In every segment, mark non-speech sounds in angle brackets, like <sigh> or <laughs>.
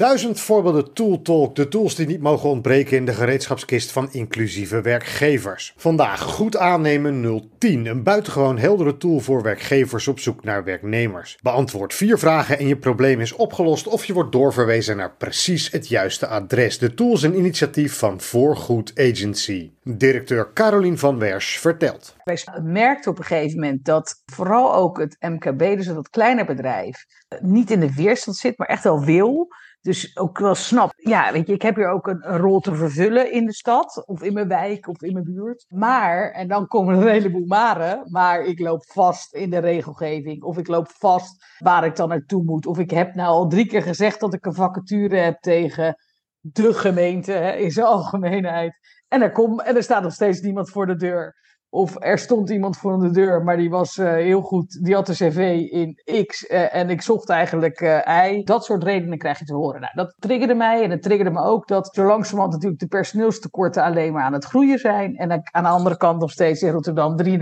Duizend voorbeelden ToolTalk, de tools die niet mogen ontbreken in de gereedschapskist van inclusieve werkgevers. Vandaag goed aannemen 010, een buitengewoon heldere tool voor werkgevers op zoek naar werknemers. Beantwoord vier vragen en je probleem is opgelost of je wordt doorverwezen naar precies het juiste adres. De tool is een initiatief van Voorgoed Agency. Directeur Carolien van Wersch vertelt. Wij merkten op een gegeven moment dat vooral ook het MKB, dus dat kleine bedrijf, niet in de weerstand zit, maar echt wel wil. Dus ook wel snap, ja, weet je, ik heb hier ook een, rol te vervullen in de stad, of in mijn wijk, of in mijn buurt. Maar, en dan komen er een heleboel maren, maar ik loop vast in de regelgeving, of ik loop vast waar ik dan naartoe moet. Of ik heb nou al drie keer gezegd dat ik een vacature heb tegen de gemeente, hè, in zijn <laughs> algemeenheid. En er, komt en er staat nog steeds niemand voor de deur. Of er stond iemand voor de deur, maar die was uh, heel goed. Die had een cv in X uh, en ik zocht eigenlijk uh, Y. Dat soort redenen krijg je te horen. Nou, dat triggerde mij en het triggerde me ook dat zo langzamerhand natuurlijk de personeelstekorten alleen maar aan het groeien zijn. En aan de andere kant nog steeds in Rotterdam 33.000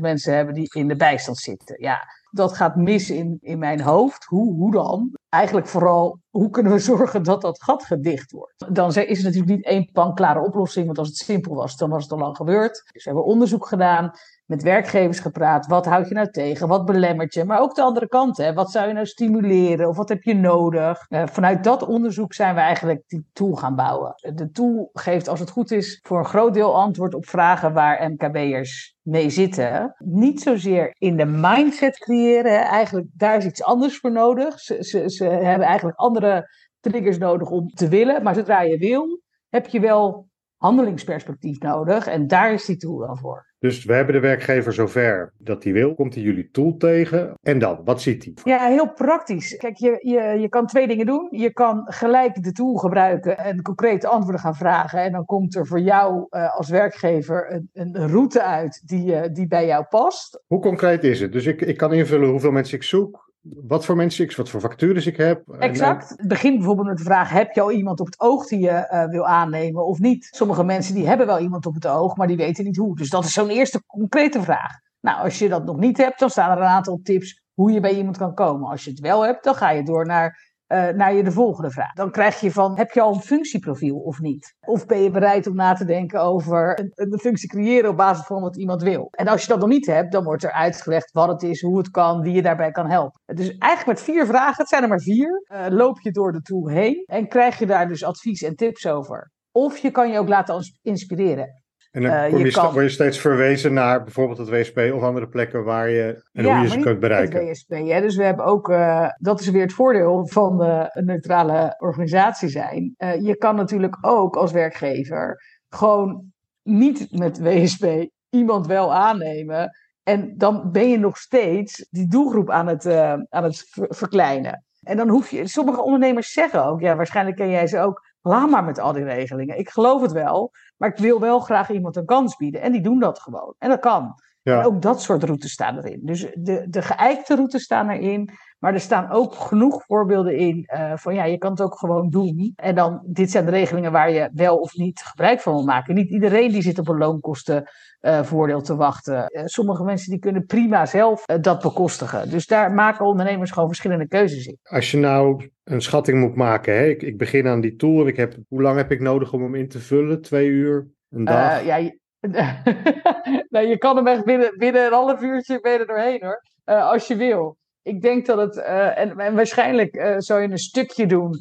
mensen hebben die in de bijstand zitten. Ja, dat gaat mis in, in mijn hoofd. Hoe, hoe dan? Eigenlijk vooral, hoe kunnen we <laughs> zorgen dat dat gat gedicht wordt? Dan is er natuurlijk niet één panklare oplossing, want als het simpel was, dan was het al lang gebeurd. Dus we hebben onderzoek gedaan met werkgevers gepraat. Wat houd je nou tegen? Wat belemmert je? Maar ook de andere kant. Hè? Wat zou je nou stimuleren? Of wat heb je nodig? Uh, vanuit dat onderzoek zijn we eigenlijk die tool gaan bouwen. De tool geeft, als het goed is, voor een groot deel antwoord op vragen waar MKB'ers mee zitten. Niet zozeer in de mindset creëren. Eigenlijk, daar is iets anders voor nodig. Ze, ze, ze hebben eigenlijk andere triggers nodig om te willen. Maar zodra je wil, heb je wel handelingsperspectief nodig. En daar is die tool dan voor. Dus we hebben de werkgever zover dat hij wil. Komt hij jullie tool tegen? En dan, wat ziet hij? Ja, heel praktisch. Kijk, je, je, je kan twee dingen doen. Je kan gelijk de tool gebruiken en concrete antwoorden gaan vragen. En dan komt er voor jou uh, als werkgever een, een route uit die, uh, die bij jou past. Hoe concreet is het? Dus ik, ik kan invullen hoeveel mensen ik zoek wat voor mensen ik, wat voor vacatures ik heb. Exact. Het begint bijvoorbeeld met de vraag: heb je al iemand op het oog die je uh, wil aannemen of niet? Sommige mensen die hebben wel iemand op het oog, maar die weten niet hoe. Dus dat is zo'n eerste concrete vraag. Nou, als je dat nog niet hebt, dan staan er een aantal tips hoe je bij iemand kan komen. Als je het wel hebt, dan ga je door naar uh, naar je de volgende vraag. Dan krijg je van, heb je al een functieprofiel of niet? Of ben je bereid om na te denken over een, functie creëren op basis van wat iemand wil? En als je dat nog niet hebt, dan wordt er uitgelegd wat het is, hoe het kan, wie je daarbij kan helpen. Dus eigenlijk met vier vragen, het zijn er maar vier, uh, loop je door de tool heen en krijg je daar dus advies en tips over. Of je kan je ook laten inspireren. En dan uh, je, kan... word je steeds verwezen naar bijvoorbeeld het WSP of andere plekken waar je en ja, hoe je ze kunt bereiken. Het WSP, hè? Dus we hebben ook, uh, dat is weer het voordeel van uh, een neutrale organisatie zijn. je kan natuurlijk ook als werkgever gewoon niet met WSP iemand wel aannemen. En dan ben je nog steeds die doelgroep aan het, aan het verkleinen. En dan hoef je, sommige ondernemers zeggen ook, ja, waarschijnlijk ken jij ze ook, laat maar met al die regelingen. Ik geloof het wel, maar ik wil wel graag iemand een kans bieden. En die doen dat gewoon. En dat kan. Ja. En ook dat soort routes staan erin. Dus de, de geëikte routes staan erin. Maar er staan ook genoeg voorbeelden in uh, van ja, je kan het ook gewoon doen. En dan, dit zijn de regelingen waar je wel of niet gebruik van wil maken. Niet iedereen die zit op een loonkostenvoordeel uh, te wachten. Uh, sommige mensen die kunnen prima zelf dat bekostigen. Dus daar maken ondernemers gewoon verschillende keuzes in. Als je nou een schatting moet maken, hè? Ik, ik begin aan die tool. Ik heb, hoe lang heb ik nodig om hem in te vullen? Twee uur? Een dag? ja, <laughs> nou, je kan hem echt binnen, binnen een half uurtje ben doorheen hoor. als je wil ik denk dat het, uh, en, waarschijnlijk uh, zou je een stukje doen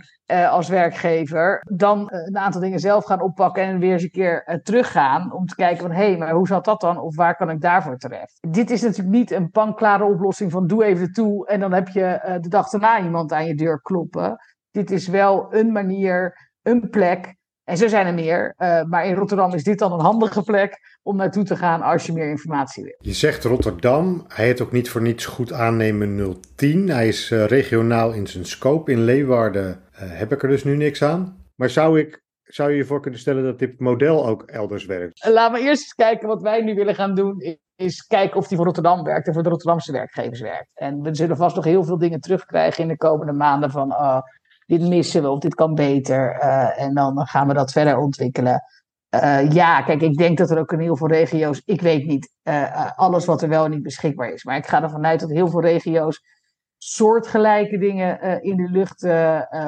als werkgever, dan een aantal dingen zelf gaan oppakken en weer eens een keer teruggaan om te kijken van hé, hey, maar hoe zat dat dan of waar kan ik daarvoor terecht? Dit is natuurlijk niet een panklare oplossing van doe even toe en dan heb je de dag daarna iemand aan je deur kloppen. Dit is wel een manier, een plek en zo zijn er meer. Uh, maar in Rotterdam is dit dan een handige plek om naartoe te gaan als je meer informatie wil. Je zegt Rotterdam. Hij heet ook niet voor niets goed aannemen 010. Hij is uh, regionaal in zijn scope. In Leeuwarden uh, heb ik er dus nu niks aan. Maar zou ik zou je je voor kunnen stellen dat dit model ook elders werkt? Laten we eerst eens kijken wat wij nu willen gaan doen. Is kijken of die voor Rotterdam werkt en voor de Rotterdamse werkgevers werkt. En we zullen vast nog heel veel dingen terugkrijgen in de komende maanden van dit missen we of dit kan beter. Uh, en dan gaan we dat verder ontwikkelen. Uh, ja, kijk, ik denk dat er ook in heel veel regio's, ik weet niet uh, alles wat er wel niet beschikbaar is. Maar ik ga ervan uit dat heel veel regio's soortgelijke dingen in de lucht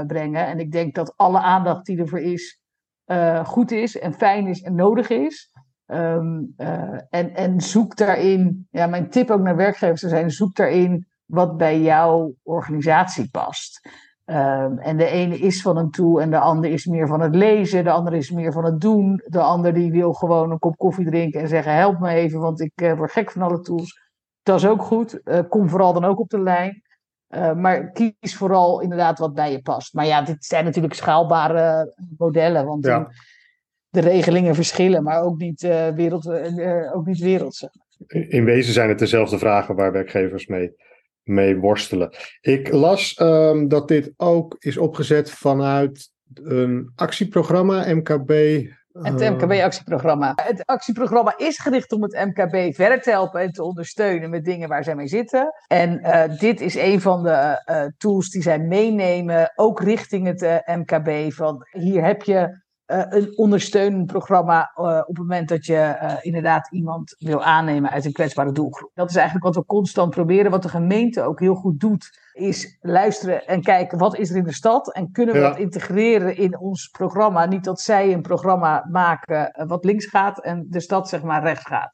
brengen. En ik denk dat alle aandacht die ervoor is, goed is en fijn is en nodig is. Ehm, en, en zoek daarin, ja, mijn tip ook naar werkgevers zou zijn, zoek daarin wat bij jouw organisatie past. Ehm, en de ene is van een tool en de ander is meer van het lezen, de andere is meer van het doen. De ander die wil gewoon een kop koffie drinken en zeggen help me even, want ik uh, word gek van alle tools. Dat is ook goed. Uh, kom vooral dan ook op de lijn. Uh, maar kies vooral inderdaad wat bij je past. Maar ja, dit zijn natuurlijk schaalbare modellen, want de regelingen verschillen, maar ook niet, wereld, ook niet wereldse. In wezen zijn het dezelfde vragen waar werkgevers mee mee worstelen. Ik las um, dat dit ook is opgezet vanuit een actieprogramma, MKB. Het eh, MKB-actieprogramma. Het actieprogramma is gericht om het MKB verder te helpen en te ondersteunen met dingen waar zij mee zitten. En uh, dit is een van de uh, tools die zij meenemen, ook richting het MKB. Van hier heb je een ondersteunend programma uh, op het moment dat je uh, inderdaad iemand wil aannemen uit een kwetsbare doelgroep. Dat is eigenlijk wat we constant proberen. Wat de gemeente ook heel goed doet, is luisteren en kijken wat is er in de stad en kunnen we ja. dat integreren in ons programma. Niet dat zij een programma maken wat links gaat en de stad zeg maar rechts gaat.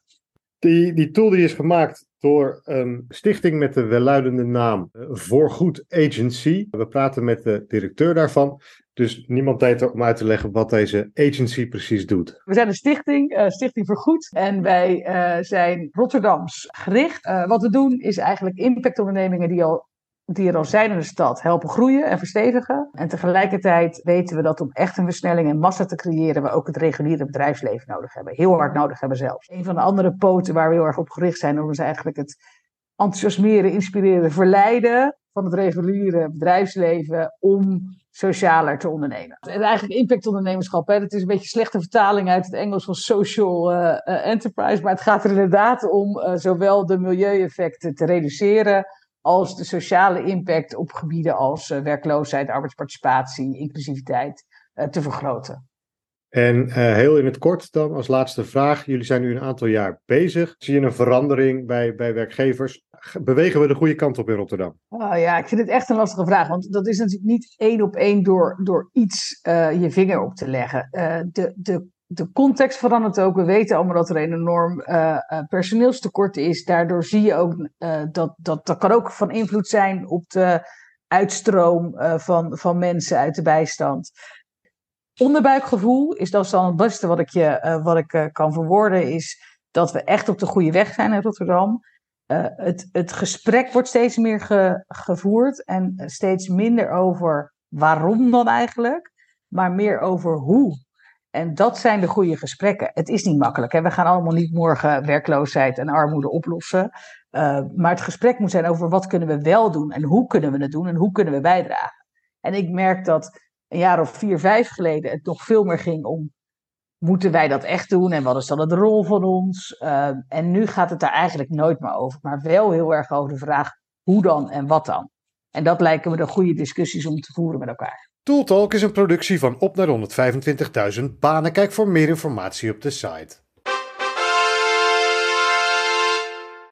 Die, die tool die is gemaakt door een stichting met de welluidende naam Voorgoed Agency. We praten met de directeur daarvan. Dus niemand tijd om uit te leggen wat deze agency precies doet. We zijn een stichting, uh, Stichting Vergoed. En wij uh, zijn Rotterdams gericht. Wat we doen is eigenlijk impactondernemingen die, al, die al zijn in de stad helpen groeien en verstevigen. En tegelijkertijd weten we dat om echt een versnelling en massa te creëren, we ook het reguliere bedrijfsleven nodig hebben. Heel hard nodig hebben zelfs. Een van de andere poten waar we heel erg op gericht zijn, is eigenlijk het enthousiasmeren, inspireren, verleiden van het reguliere bedrijfsleven om socialer te ondernemen. En eigenlijk impactondernemerschap, hè, dat is een beetje slechte vertaling uit het Engels van social uh, uh, enterprise, maar het gaat er inderdaad om uh, zowel de milieueffecten te reduceren als de sociale impact op gebieden als werkloosheid, arbeidsparticipatie, inclusiviteit te vergroten. En heel in het kort dan als laatste vraag. Jullie zijn nu een aantal jaar bezig. Zie je een verandering bij, bij werkgevers bewegen we de goede kant op in Rotterdam? Oh ja, ik vind het echt een lastige vraag. Want dat is natuurlijk niet één op één door, door iets uh, je vinger op te leggen. Uh, de, de, de context verandert ook. We weten allemaal dat er een enorm uh, personeelstekort is. Daardoor zie je ook dat, dat dat kan ook van invloed zijn op de uitstroom van, van mensen uit de bijstand. Onderbuikgevoel is dat dan het beste wat ik, je, wat ik kan verwoorden. Is dat we echt op de goede weg zijn in Rotterdam. Het, het gesprek wordt steeds meer ge, gevoerd en steeds minder over waarom dan eigenlijk, maar meer over hoe. En dat zijn de goede gesprekken. Het is niet makkelijk. Hè? We gaan allemaal niet morgen werkloosheid en armoede oplossen. Uh, maar het gesprek moet zijn over wat kunnen we wel doen en hoe kunnen we het doen en hoe kunnen we bijdragen. En ik merk dat een jaar of vier, vijf geleden het nog veel meer ging om moeten wij dat echt doen en wat is dan de rol van ons? Uh, en nu gaat het daar eigenlijk nooit meer over, maar wel heel erg over de vraag hoe dan en wat dan. En dat lijken me de goede discussies om te voeren met elkaar. Tooltalk is een productie van op naar 125.000 banen. Kijk voor meer informatie op de site.